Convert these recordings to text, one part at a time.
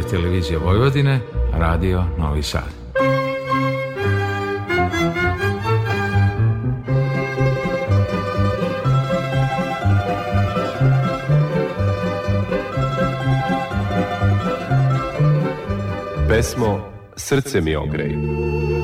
radio televizije Vojvodine, radio Novi Sad. Pesmo Srce mi ogrej.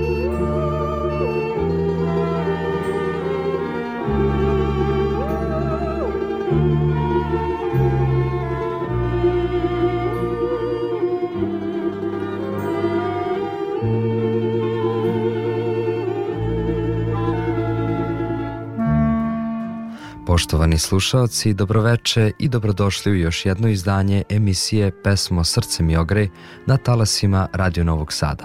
Poštovani slušaoci, dobroveče i dobrodošli u još jedno izdanje emisije Pesmo Srce mi ogrej na talasima Radio Novog Sada.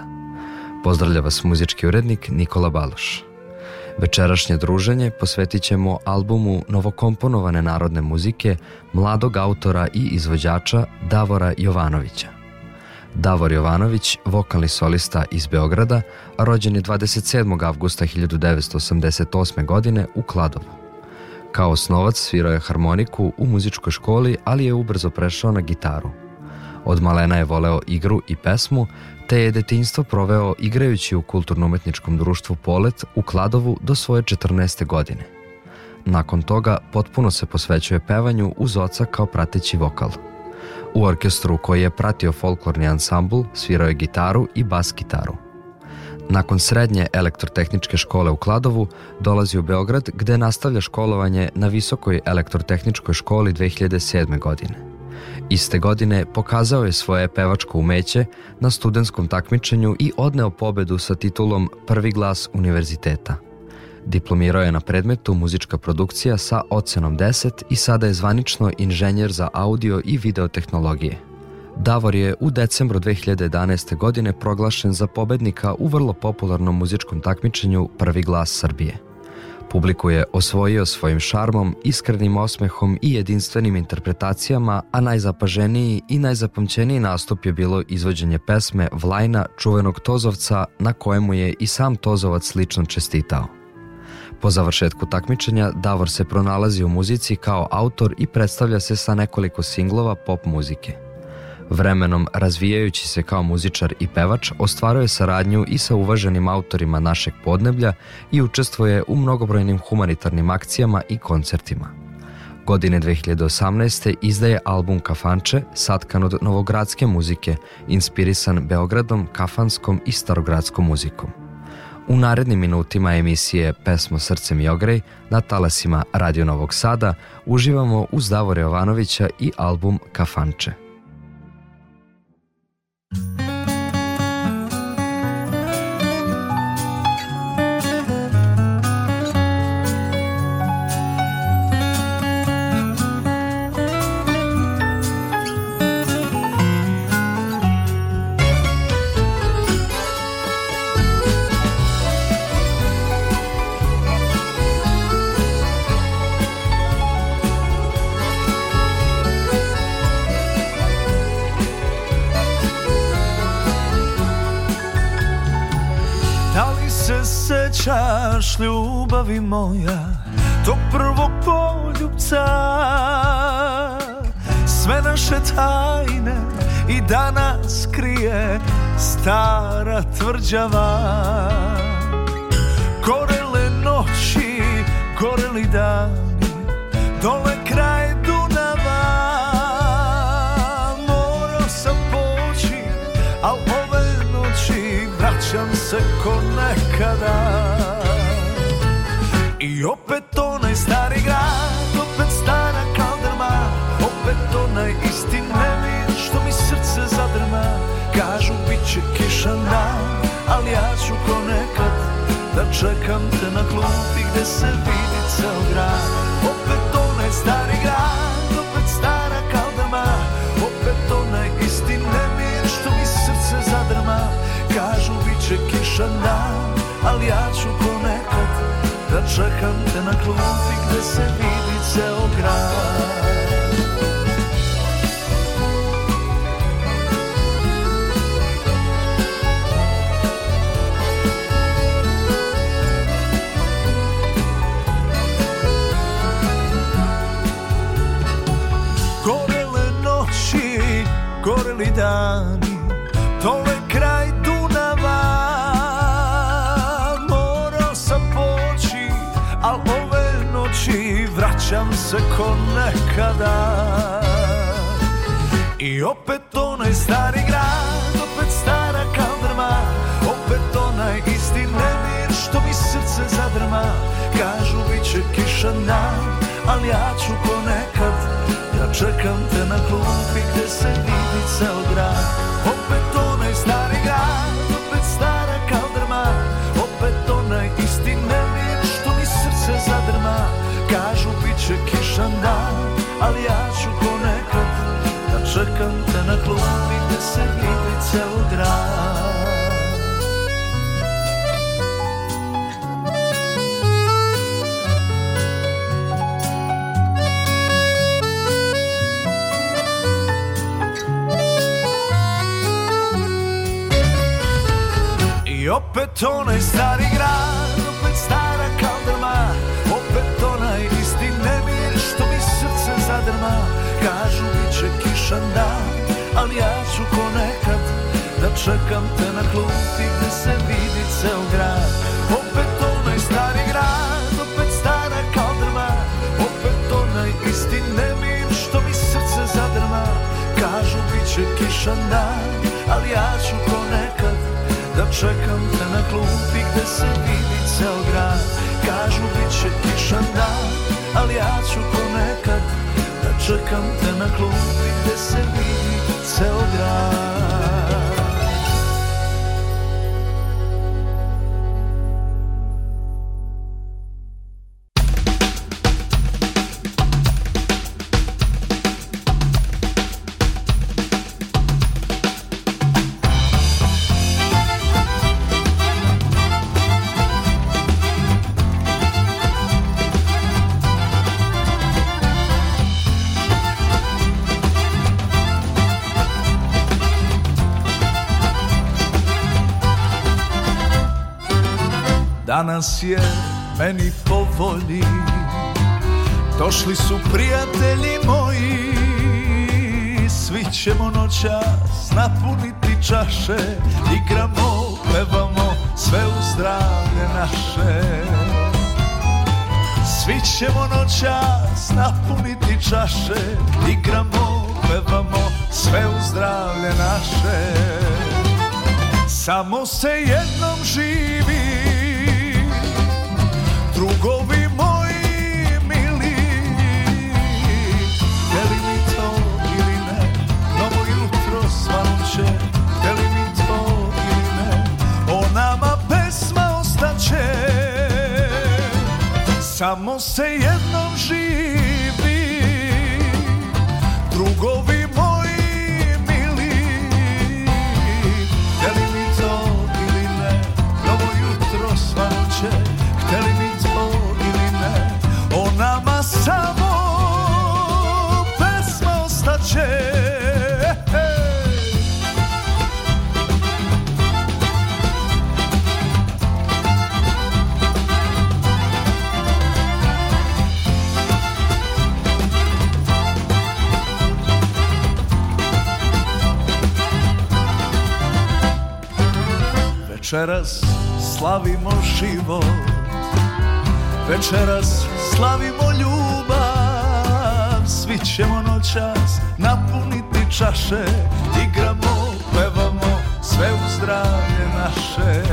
Pozdravlja vas muzički urednik Nikola Baloš. Večerašnje druženje posvetit ćemo albumu novokomponovane narodne muzike mladog autora i izvođača Davora Jovanovića. Davor Jovanović, vokalni solista iz Beograda, rođen je 27. avgusta 1988. godine u Kladovu. Kao osnovac svirao je harmoniku u muzičkoj školi, ali je ubrzo prešao na gitaru. Od malena je voleo igru i pesmu, te je detinjstvo proveo igrajući u kulturno-umetničkom društvu Polet u Kladovu do svoje 14. godine. Nakon toga potpuno se posvećuje pevanju uz oca kao prateći vokal. U orkestru koji je pratio folklorni ansambl svirao je gitaru i bas gitaru. Nakon srednje elektrotehničke škole u Kladovu dolazi u Beograd gde nastavlja školovanje na Visokoj elektrotehničkoj školi 2007. godine. Iste godine pokazao je svoje pevačko umeće na studenskom takmičenju i odneo pobedu sa titulom Prvi glas univerziteta. Diplomirao je na predmetu muzička produkcija sa ocenom 10 i sada je zvanično inženjer za audio i videotehnologije – Davor je u decembru 2011. godine proglašen za pobednika u vrlo popularnom muzičkom takmičenju Prvi glas Srbije. Publiku je osvojio svojim šarmom, iskrenim osmehom i jedinstvenim interpretacijama, a najzapaženiji i najzapamćeniji nastup je bilo izvođenje pesme Vlajna čuvenog Tozovca na kojemu je i sam Tozovac lično čestitao. Po završetku takmičenja Davor se pronalazi u muzici kao autor i predstavlja se sa nekoliko singlova pop muzike. Vremenom, razvijajući se kao muzičar i pevač, ostvaruje saradnju i sa uvaženim autorima našeg podneblja i učestvuje u mnogobrojnim humanitarnim akcijama i koncertima. Godine 2018. izdaje album Kafanče, satkan od novogradske muzike, inspirisan Beogradom, kafanskom i starogradskom muzikom. U narednim minutima emisije Pesmo srcem i ogrej na talasima Radio Novog Sada uživamo uz Davora Jovanovića i album Kafanče. Thank you sećaš ljubavi moja Tog prvog poljubca Sve naše tajne i danas krije Stara tvrđava Gorele noći, goreli dani Dole kraj Dunava Morao sam poći, al ove noći Vraćam se ko nekada I opet onaj stari grad, opet stara kaldrma Opet onaj isti nemir što mi srce zadrma Kažu bit će kišan dan, ali ja ću ko Da čekam te na klupi gde se vidi ceo grad Opet onaj stari grad, opet stara kaldrma Opet onaj isti nemir što mi srce zadrma Kažu bit će kišan dan, ali ja ću ko Sad čekam te na klupi gde se vidi ceo grad Gorele noći, goreli dani, tole sjećam se ko nekada I opet onaj stari grad, opet stara kaldrma Opet onaj isti nemir što mi srce zadrma Kažu bit će kiša nam, ali ja ću ponekad Da čekam te na klupi gde se vi se u grad I opet onaj stari grad, opet stara kaldrma Opet onaj isti nemir što mi srce zadrma Kažu bit će kišan dan, ali ja ću ko nekad Da čekam te na klupi gde se vidi ceo grad Opet onaj stari grad, opet stara kao drma Opet onaj isti nemir što mi srce zadrma Kažu bit će kišan dan, ali ja ću ko nekad Da čekam te na klupi gde se vidi ceo grad Kažu bit će kišan dan, ali ja ću ko nekad Da čekam te na klupi gde se vidi ceo grad danas je meni po volji Došli su prijatelji moji Svi ćemo noćas napuniti čaše Igramo, pevamo, sve u zdravlje naše Svi ćemo noćas napuniti čaše Igramo, pevamo, sve u zdravlje naše Samo se jednom živi drugovi moji mili Hteli mi to ili ne Novo jutro svanče Hteli mi to ili ne O nama pesma ostaće Samo se jednom živi Drugovi Večeras slavimo život Večeras slavimo ljubav Svi ćemo noćas napuniti čaše Igramo, pevamo, sve u zdravlje naše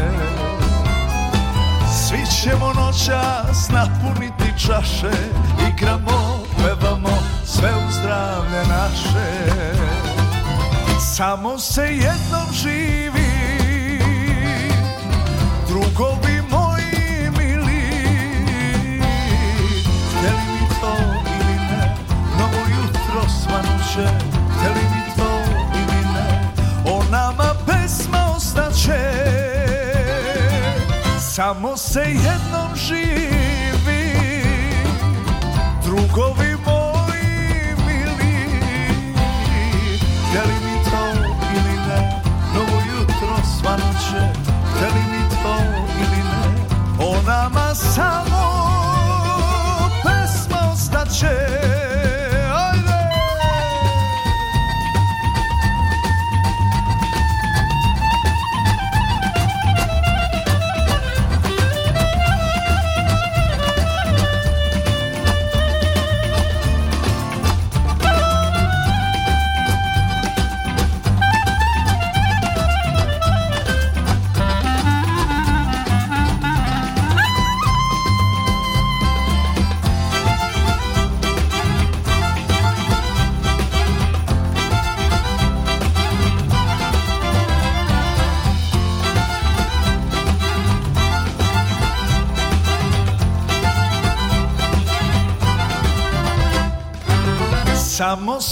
Svi ćemo noćas napuniti čaše Igramo, pevamo, sve u zdravlje naše Samo se jednom živi drugovi moji mili Hteli mi to ili ne, novo jutro svanuće Hteli mi to ili ne, o nama pesma ostaće Samo se jednom živi, drugovi moji mili Hteli mi to ili ne, novo jutro svanuće Hteli mi to nama samo pesma ostaće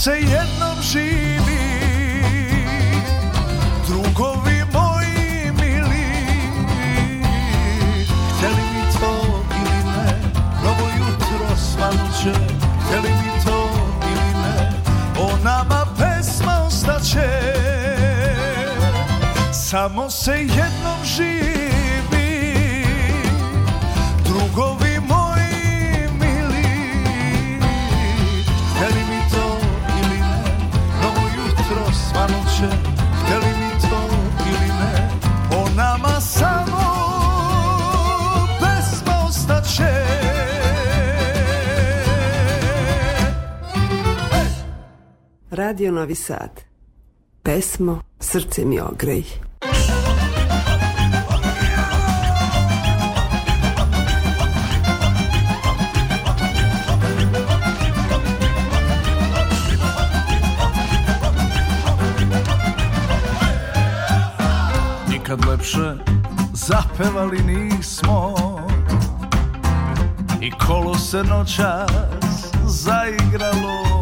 se jednom živi Drugovi moji mili Hteli mi to ili ne Novo jutro svanuće Hteli mi to ili ne O nama pesma ostaće Samo se jednom živi Radio Novi Sad. Pesmo Srce mi ogrej. Nikad lepše zapevali nismo I kolo se noćas zaigralo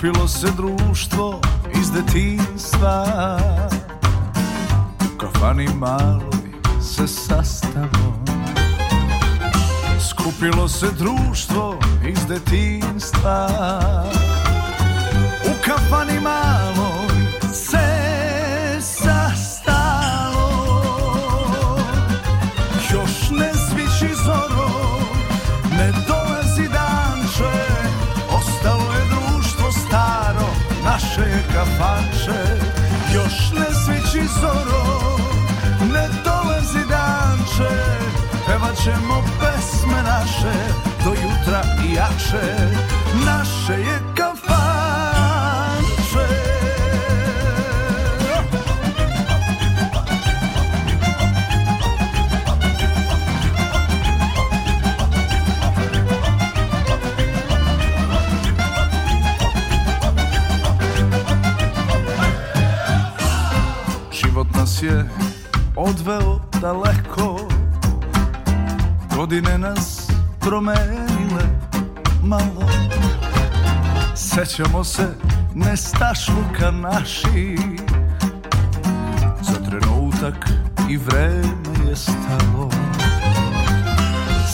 Kupilo se društvo iz detinstva U kafani maloj se sastavo Skupilo se društvo iz detinstva U kafani maloj czemu wezmę nasze do jutra i jasze nasze je kafancze. Żywot nas je odweo godine nas promenile malo Sećamo se nestašluka naših Za trenutak i vreme je stalo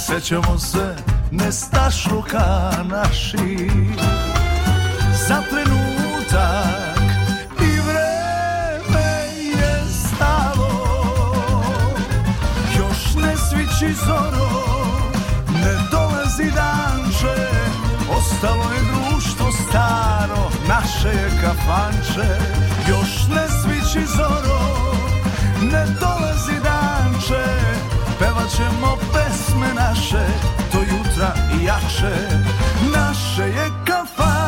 Sećamo se nestašluka naših Za trenutak ci sono Ostalo je društvo staro, naše je kafanče Još ne svići zoro, ne dolazi danče Pevaćemo pesme naše, do jutra i jače Naše je kafanče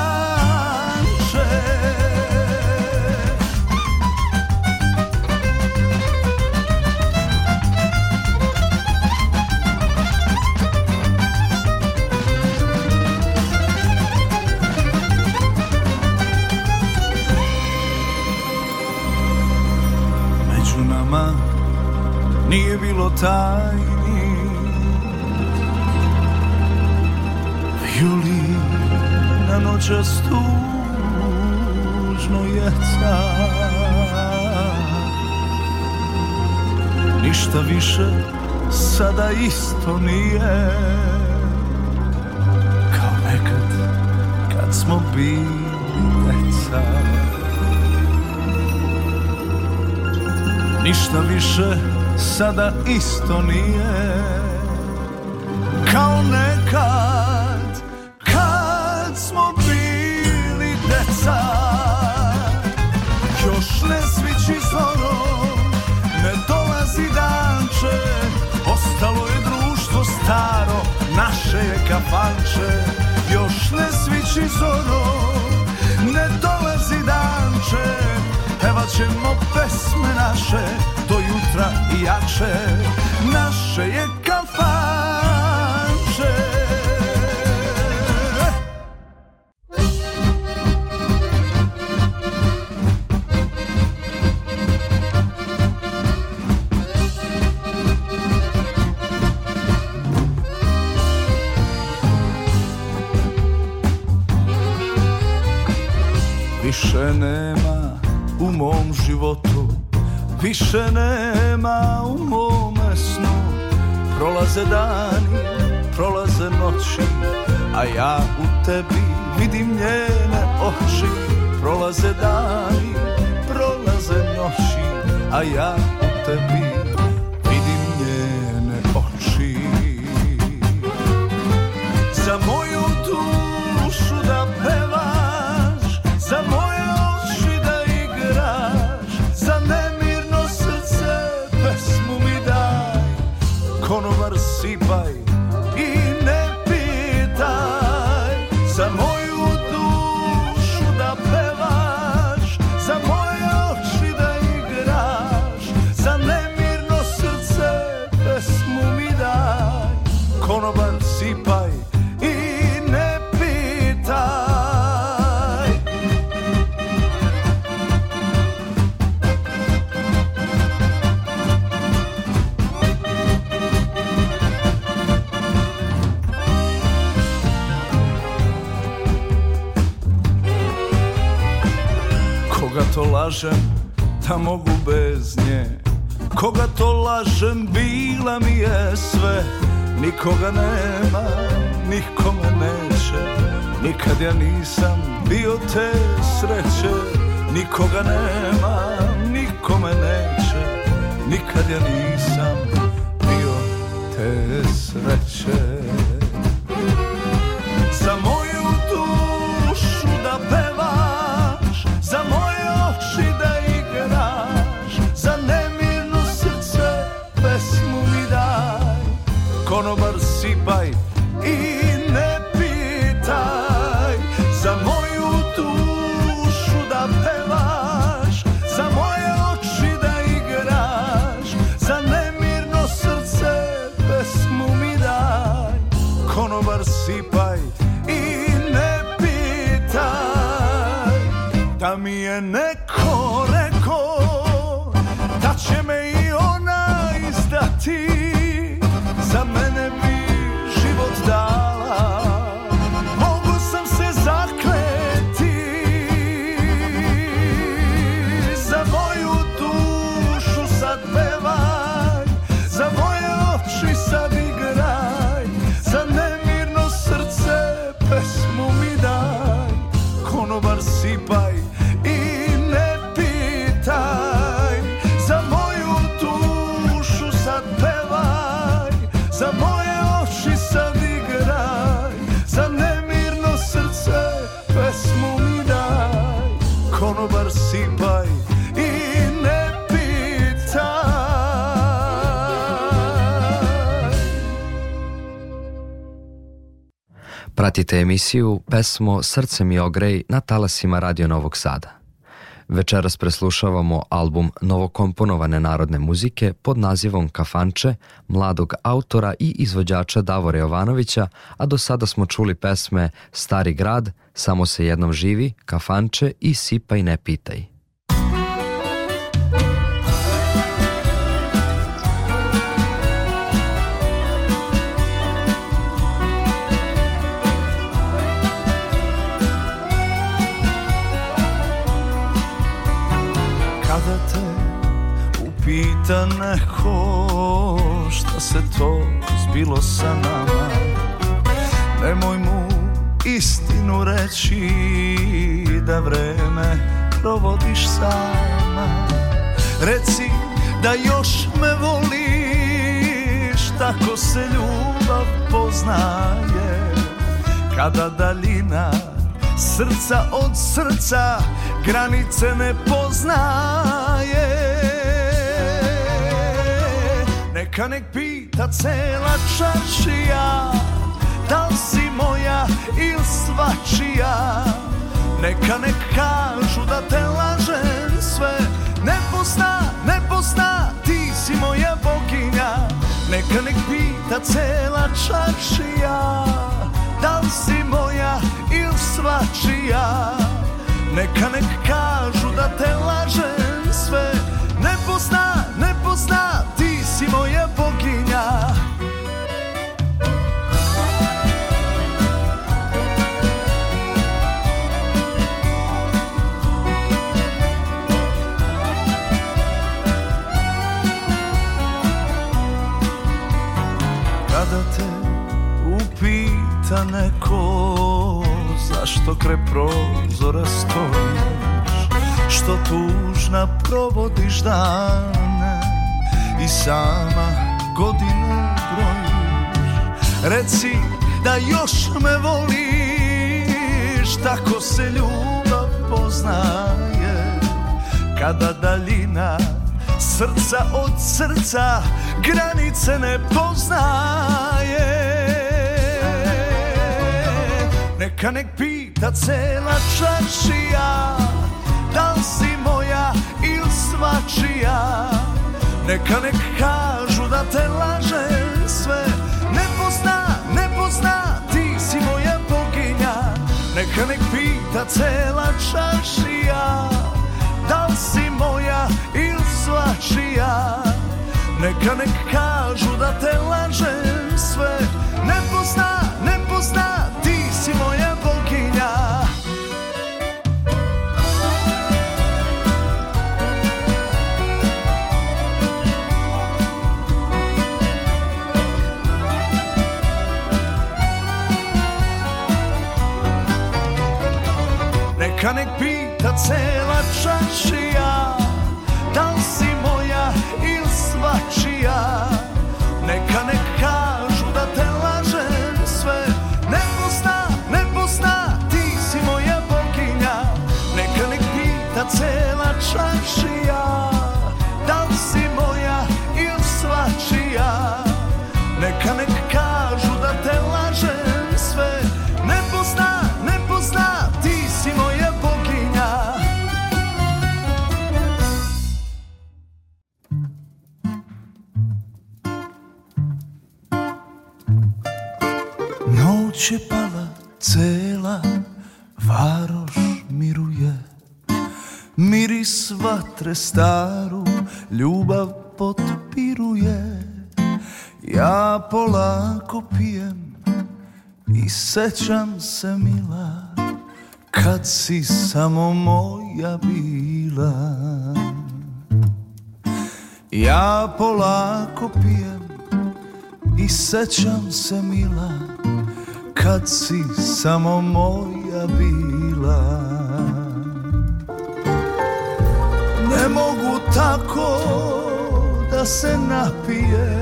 tajni Violina noćas tužno jeca Ništa više sada isto nije Kao nekad kad smo bili deca Ništa više sada isto nije kao nekad kad smo bili deca još ne svići zoro ne dolazi danče ostalo je društvo staro naše je kafanče još ne svići zoro ne dolazi danče ćemo pesme naše jutra i jatrze Nasze prolaze dani, prolaze noći A ja u tebi vidim njene oči Prolaze dani, prolaze noći A ja u tebi Nikoga nema, nikome neće Nikad ja nisam bio te sreće Nikoga nema, nikome neće Nikad ja nisam bio te sreće Za moju dušu da pevaš Za moje oči da igraš Za nemirno srce pesmu mi daj Konoba je neko reko da će me i ona izdati za mene bi život dala mogu sam se zakleti za moju dušu sad pevaj za moje oči sad igraj za nemirno srce pesmu mi daj konobar sipa Pratite emisiju Pesmo Srce mi ogrej na talasima Radio Novog Sada. Večeras preslušavamo album novokomponovane narodne muzike pod nazivom Kafanče, mladog autora i izvođača Davora Jovanovića, a do sada smo čuli pesme Stari grad, Samo se jednom živi, Kafanče i Sipaj ne pitaj. da te upita neko šta se to zbilo sa nama Nemoj mu istinu reći da vreme provodiš sama Reci da još me voliš Tako se ljubav poznaje Kada daljina srca od srca granice ne poznaje Neka nek pita cela čaršija Da li si moja il svačija Neka nek kažu da te lažem sve Ne pozna, ne pozna, ti si moja boginja Neka nek pita cela čaršija Da li si moja ili svačija Neka nek kažu da te lažem sve Ne pozna, ne pozna, ti si moja Bog pita neko Zašto kre prozora stojiš Što tužna provodiš dane I sama godine brojiš Reci da još me voliš Tako se ljubav poznaje Kada daljina srca od srca Granice ne poznaje Neka nek pita cela čašija Da li si moja il svačija Neka nek kažu da te lažem sve Ne pozna, ne pozna, ti si moja boginja Neka nek pita cela čašija Da li si moja il svačija Neka nek kažu da te lažem sve Ne pozna, ne pozna, ti si znači moja volkinja Neka nek pita cela čašija Da li si moja ili svačija vatre staru ljubav potpiruje Ja polako pijem i sećam se mila Kad si samo moja bila Ja polako pijem i sećam se mila Kad si samo moja bila tako da se napije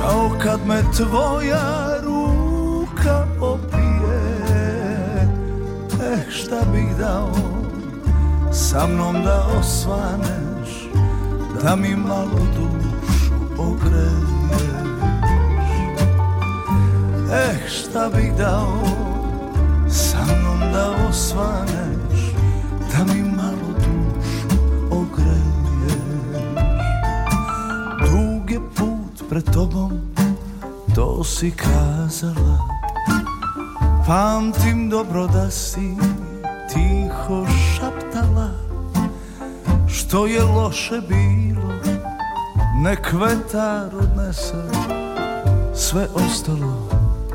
Kao kad me tvoja ruka opije Eh šta bih dao sa mnom da osvaneš Da mi malo dušu ogreješ Eh šta bih dao sa mnom da osvaneš Da mi pred tobom to si kazala Pamtim dobro da si tiho šaptala Što je loše bilo Nek vetar odnese Sve ostalo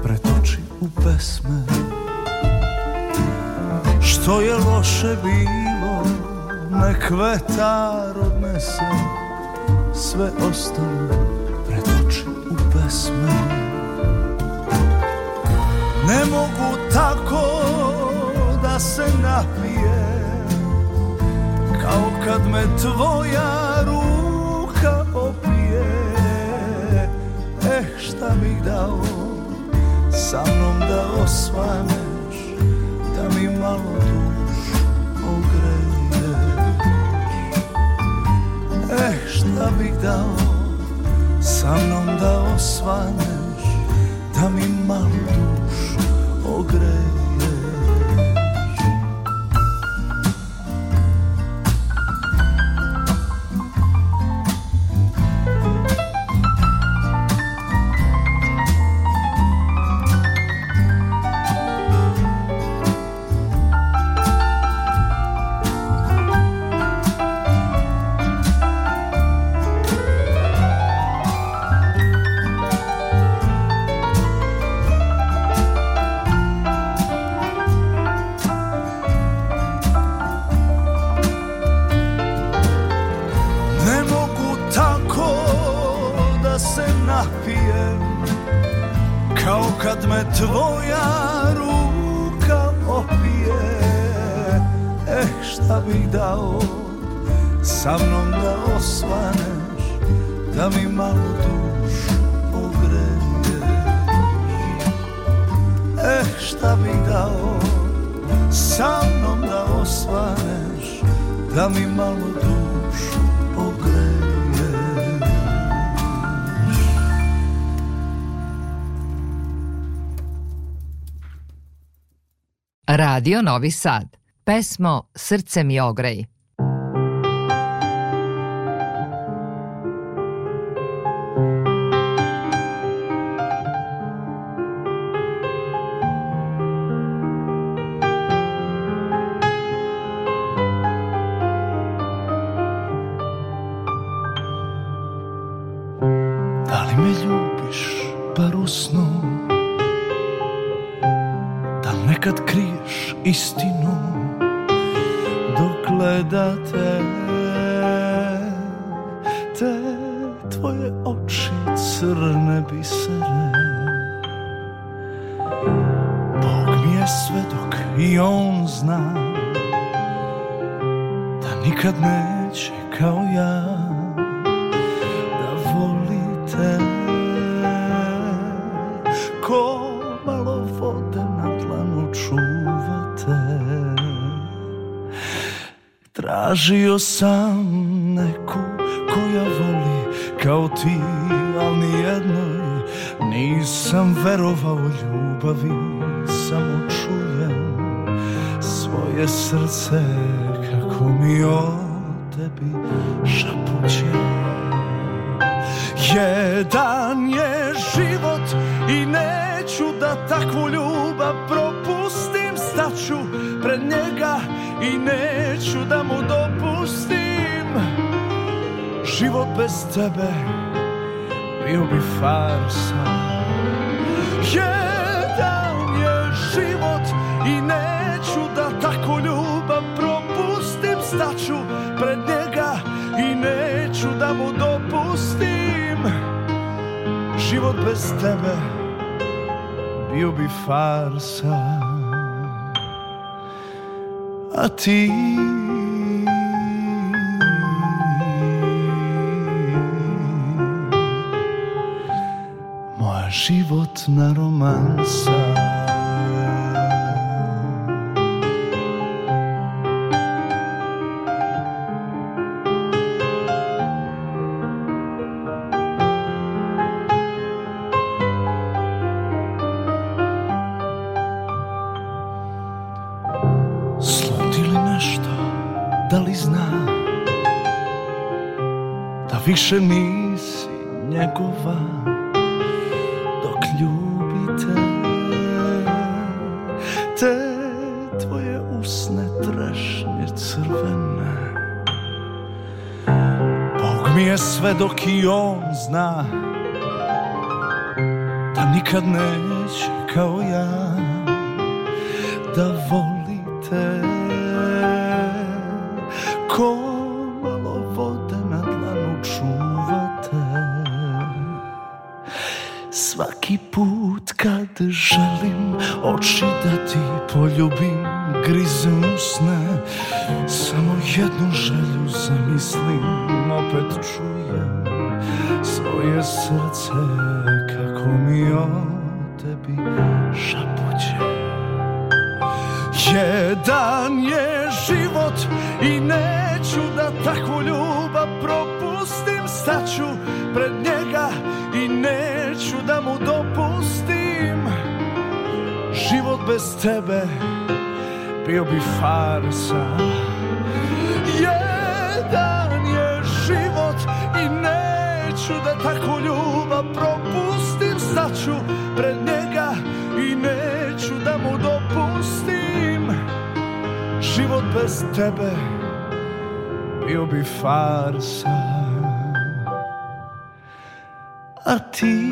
pretoči u pesme Što je loše bilo Nek vetar odnese Sve ostalo pesme Ne mogu tako da se napije Kao kad me tvoja ruka opije Eh šta bih dao sa mnom da osvaneš Da mi malo duš ogreje Eh šta bih dao sa mnom da osvaneš, da mi malu dušu ogreješ. šta da bih dao Sa mnom da osvaneš Da mi malo dušu ogreješ Eh šta bih dao Sa mnom da osvaneš Da mi malo dušu ogreješ Radio Novi Sad pesmo Srce mi ograj. dan je život i neću da takvu ljubav propustim Staću pred njega i neću da mu dopustim Život bez tebe bio bi farsa Jedan je život i ne život bez tebe bio bi farsa A ti Moja životna romansa više nisi njegova Dok ljubite te tvoje usne trešnje crvene Bog mi je sve dok i on zna Da nikad neće kao ja Da volim Oči da ti poljubim, grizem usne Samo jednu želju zamislim, opet čujem Svoje srce kako mi o tebi šapuće Jedan je život i neću da takvu ljubav propustim Staću bez tebe bio bi farsa Jedan je život i neću da takvu ljubav propustim Staću pred njega i neću da mu dopustim Život bez tebe bio bi farsa A ti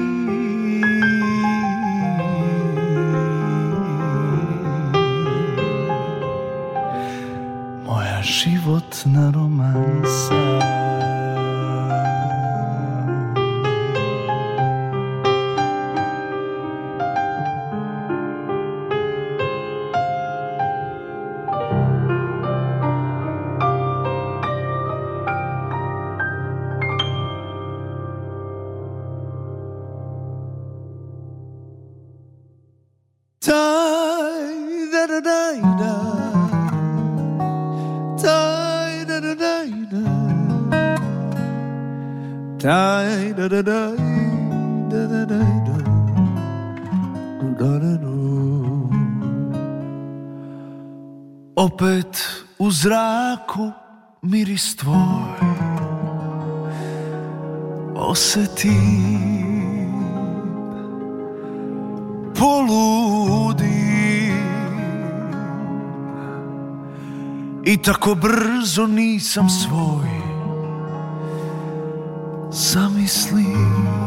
životna romansa zraku miris tvoj osetim poludi I tako brzo nisam svoj Zamislim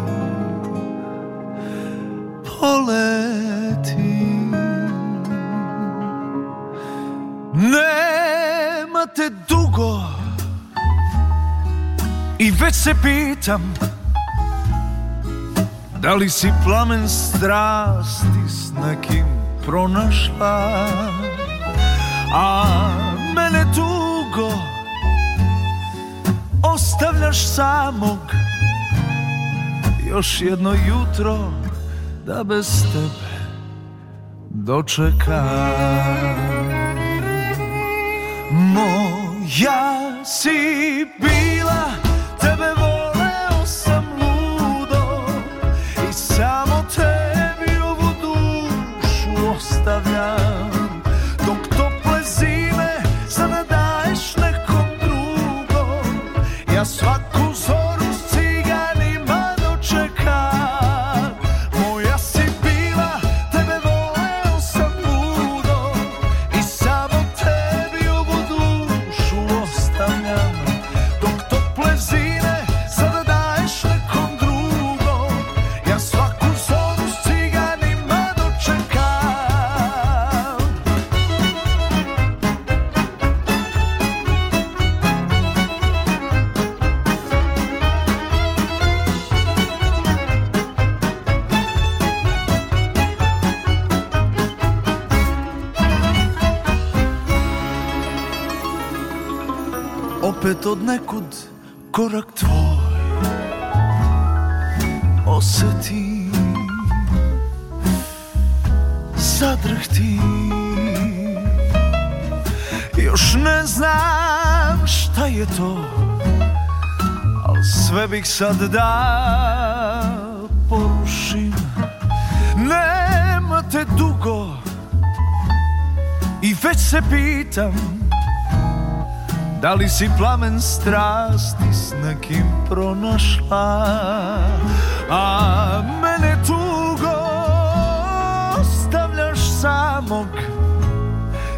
I već se pitam Da li si plamen strasti s nekim pronašla A mene tugo Ostavljaš samog Još jedno jutro Da bez tebe dočekam Moja si opet od nekud korak tvoj osjeti zadrhti još ne znam šta je to al sve bih sad da porušim nema te dugo i već se pitam Da li si plamen strasti s nekim pronašla A mene tugo ostavljaš samog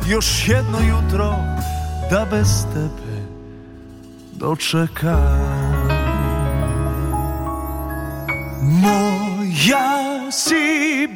Još jedno jutro da bez tebe dočekam Moja si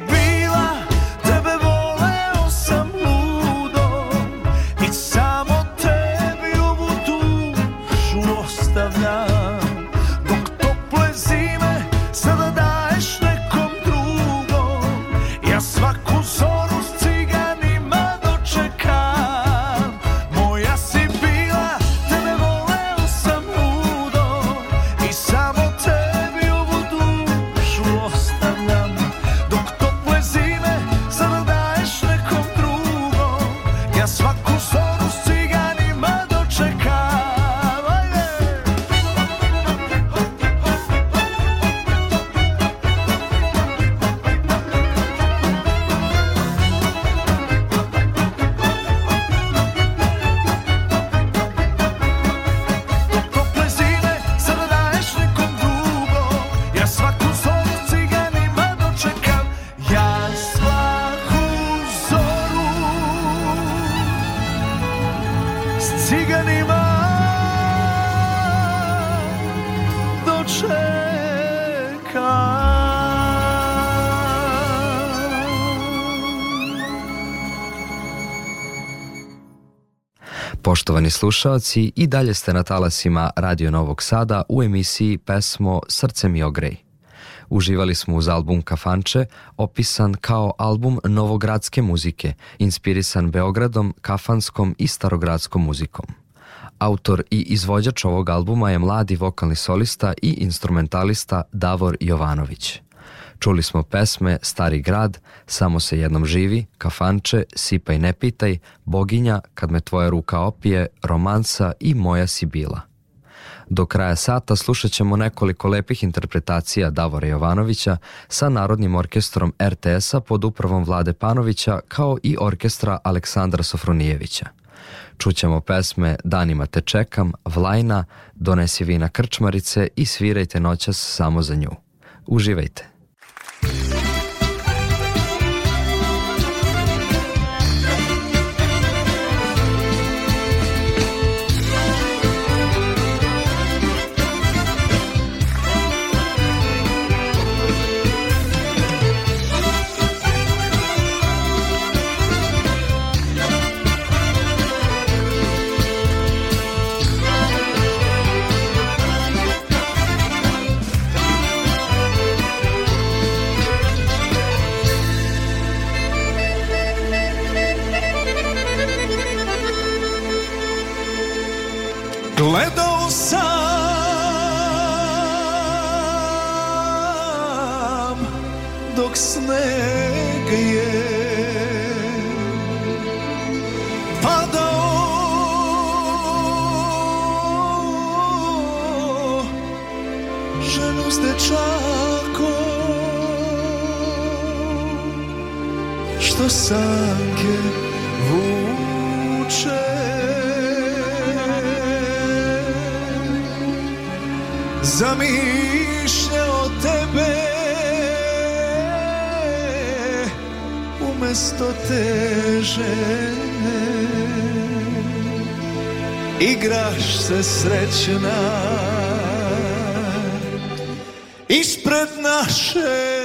Poštovani slušaoci, i dalje ste na talasima Radio Novog Sada u emisiji pesmo Srce mi ogrej. Uživali smo uz album Kafanče, opisan kao album novogradske muzike, inspirisan Beogradom, kafanskom i starogradskom muzikom. Autor i izvođač ovog albuma je mladi vokalni solista i instrumentalista Davor Jovanović. Čuli smo pesme Stari grad, Samo se jednom živi, Kafanče, Sipaj ne pitaj, Boginja, Kad me tvoja ruka opije, Romansa i Moja si bila. Do kraja sata slušat ćemo nekoliko lepih interpretacija Davora Jovanovića sa Narodnim orkestrom RTS-a pod upravom Vlade Panovića kao i orkestra Aleksandra Sofronijevića. Čućemo pesme Danima te čekam, Vlajna, Donesi vina krčmarice i Svirajte noćas samo za nju. Uživajte! gledao sam dok sneg je padao ženu s dečakom što sam zamišlja o tebe umesto te žene Igraš se srećna ispred naše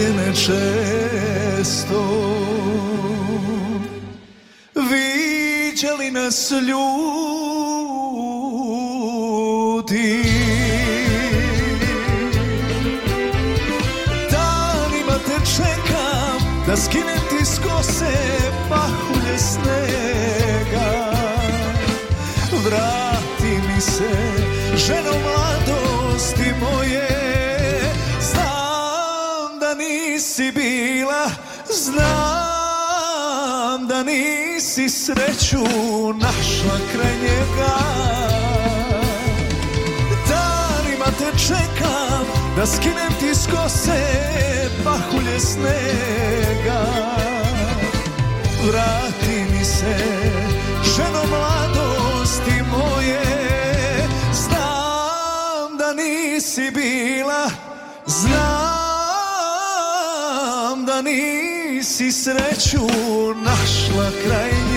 vrijeme često Viđali nas ljudi Danima te čekam da skinem Da skinem ti s kose pahulje snega Vrati mi se ženo mladosti moje Znam da nisi bila Znam da nisi sreću našla kraj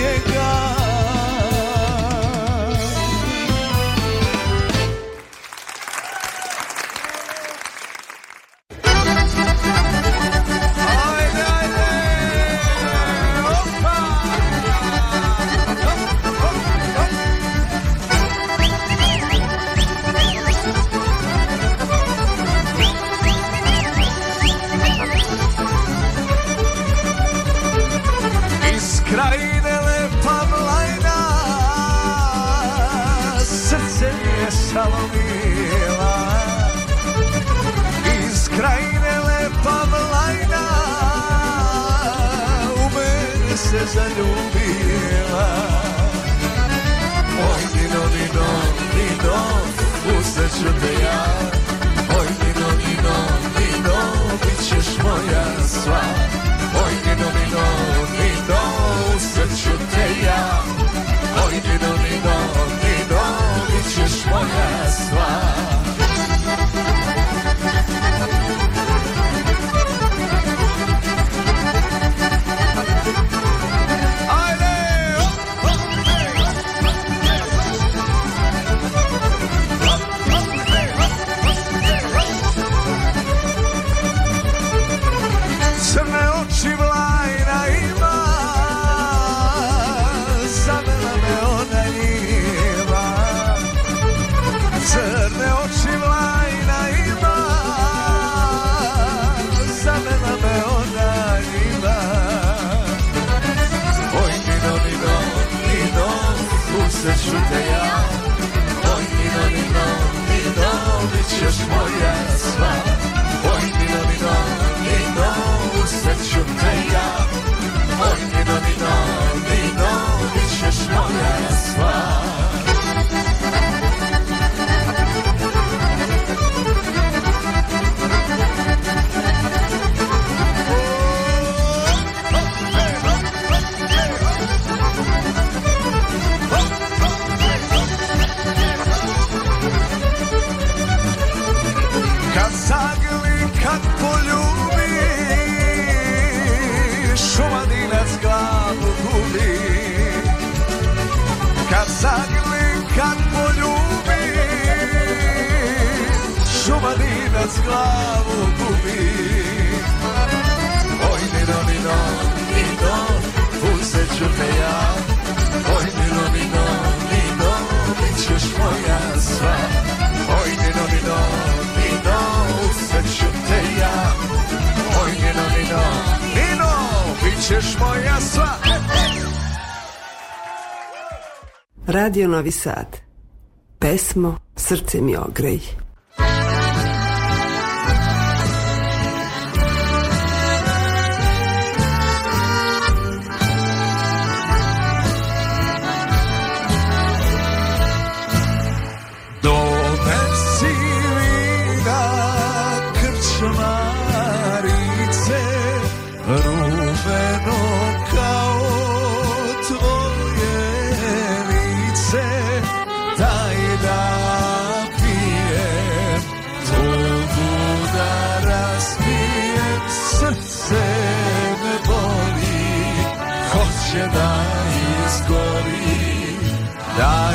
Radio Novi Sad. Pesmo Srce mi ogrej. Ja,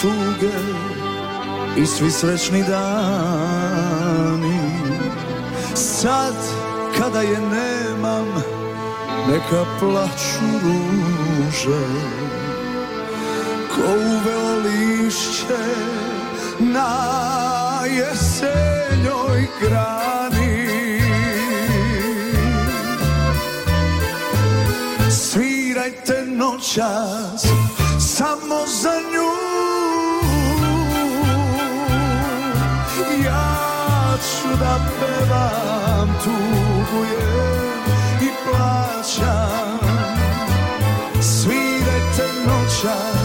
tuge i svi srećni dani Sad kada je nemam neka plaću ruže Ko uveo lišće na jesenjoj grani Svirajte noćas samo za nju da pevam, tugujem i plaćam. Svirajte noćas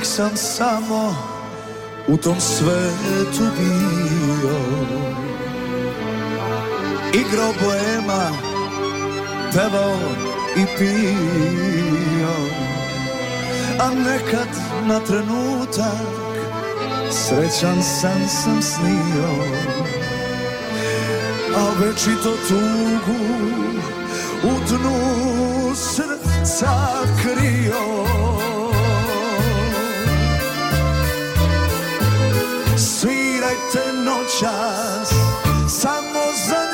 Uvijek sam samo u tom svetu bio Igro boema, pevao i pio A nekad na trenutak srećan sam sam snio A večito tugu u dnu srca krio svete noćas Samo za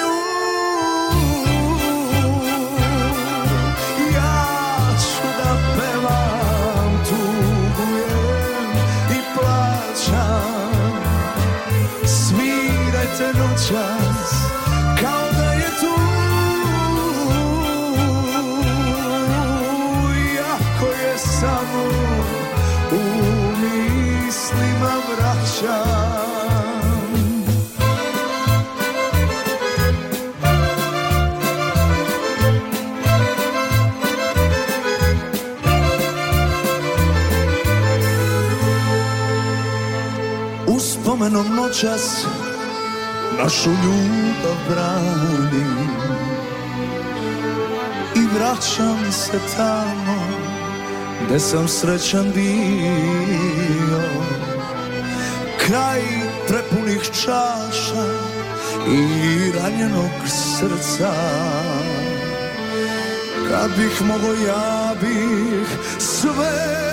vremenom noćas našu ljubav branim i vraćam se tamo gde sam srećan bio kraj prepunih čaša i ranjenog srca kad bih mogo ja bih sve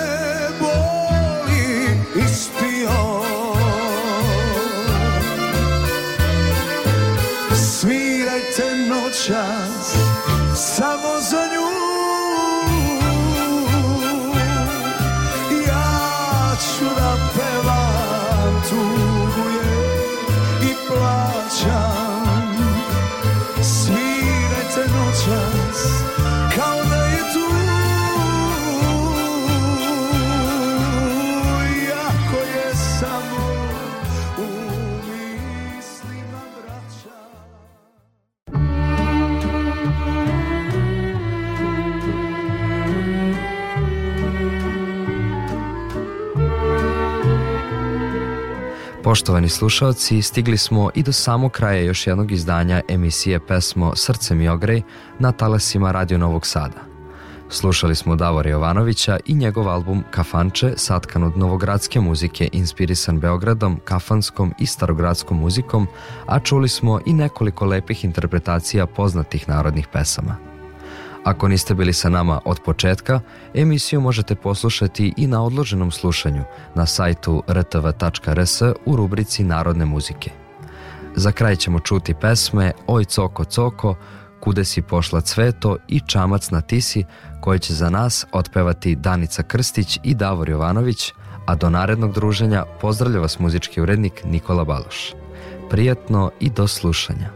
Poštovani slušalci, stigli smo i do samog kraja još jednog izdanja emisije pesmo Srce mi ogrej na talasima Radio Novog Sada. Slušali smo Davora Jovanovića i njegov album Kafanče, satkan od novogradske muzike inspirisan Beogradom, kafanskom i starogradskom muzikom, a čuli smo i nekoliko lepih interpretacija poznatih narodnih pesama. Ako niste bili sa nama od početka, emisiju možete poslušati i na odloženom slušanju na sajtu rtv.rs u rubrici Narodne muzike. Za kraj ćemo čuti pesme Oj coko coko, Kude si pošla cveto i Čamac na tisi koje će za nas otpevati Danica Krstić i Davor Jovanović, a do narednog druženja pozdravlja vas muzički urednik Nikola Baloš. Prijatno i do slušanja.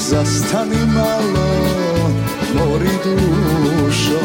Zastani malo, mori dušo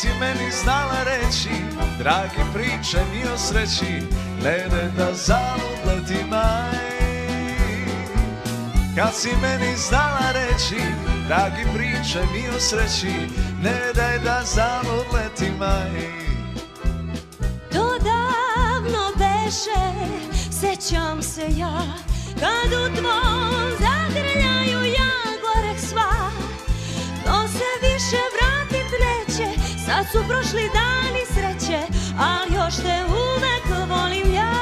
si meni znala reći Dragi priče mi o sreći Ne da zaludla ti maj Kad si meni znala reći Dragi priče mi o sreći Ne daj da zaludle ti maj To davno beše Sećam se ja Kad u tvom zagrljaju ja gorek sva Sad da su prošli dani sreće, ali još te uvek volim ja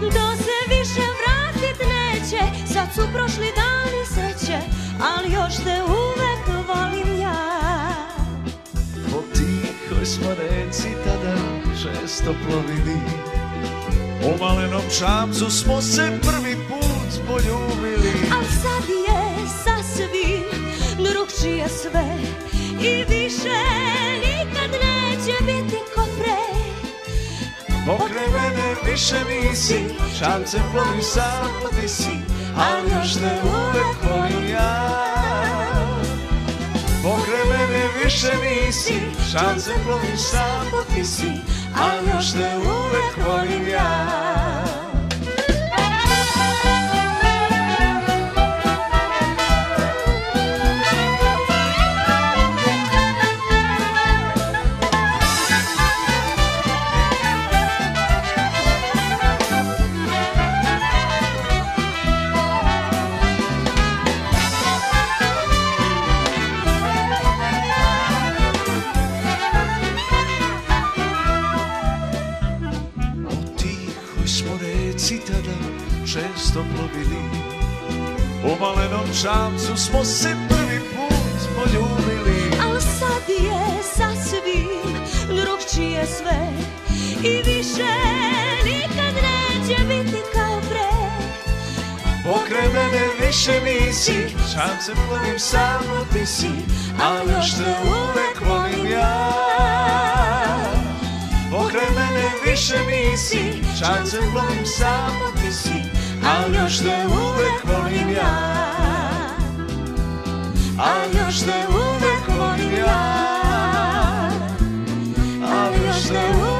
To da se više vratit neće, sad su prošli dani sreće, ali još te uvek volim ja Po tihoj smo reci tada često plovili U malenom čamcu smo se prvi put poljubili Al sad je sasvim drugčije sve I više nikad neće biti ko pre Pokraj mene više nisi Šance plovi sam ti si Ali još te uvek volim ja Pokraj mene više nisi Šance plovi sam ti si Ali još te uvek volim ja Šamcu smo se prvi put poljubili A sad je sasvim drugčije sve I više nikad neće biti kao pre Pokraj mene više nisi Šamce plavim samo ti si Ali još te uvek volim ja Pokraj mene više nisi Šamce plavim samo ti si Ali još te uvek volim ja a još te uvek volim ja Al još te uvek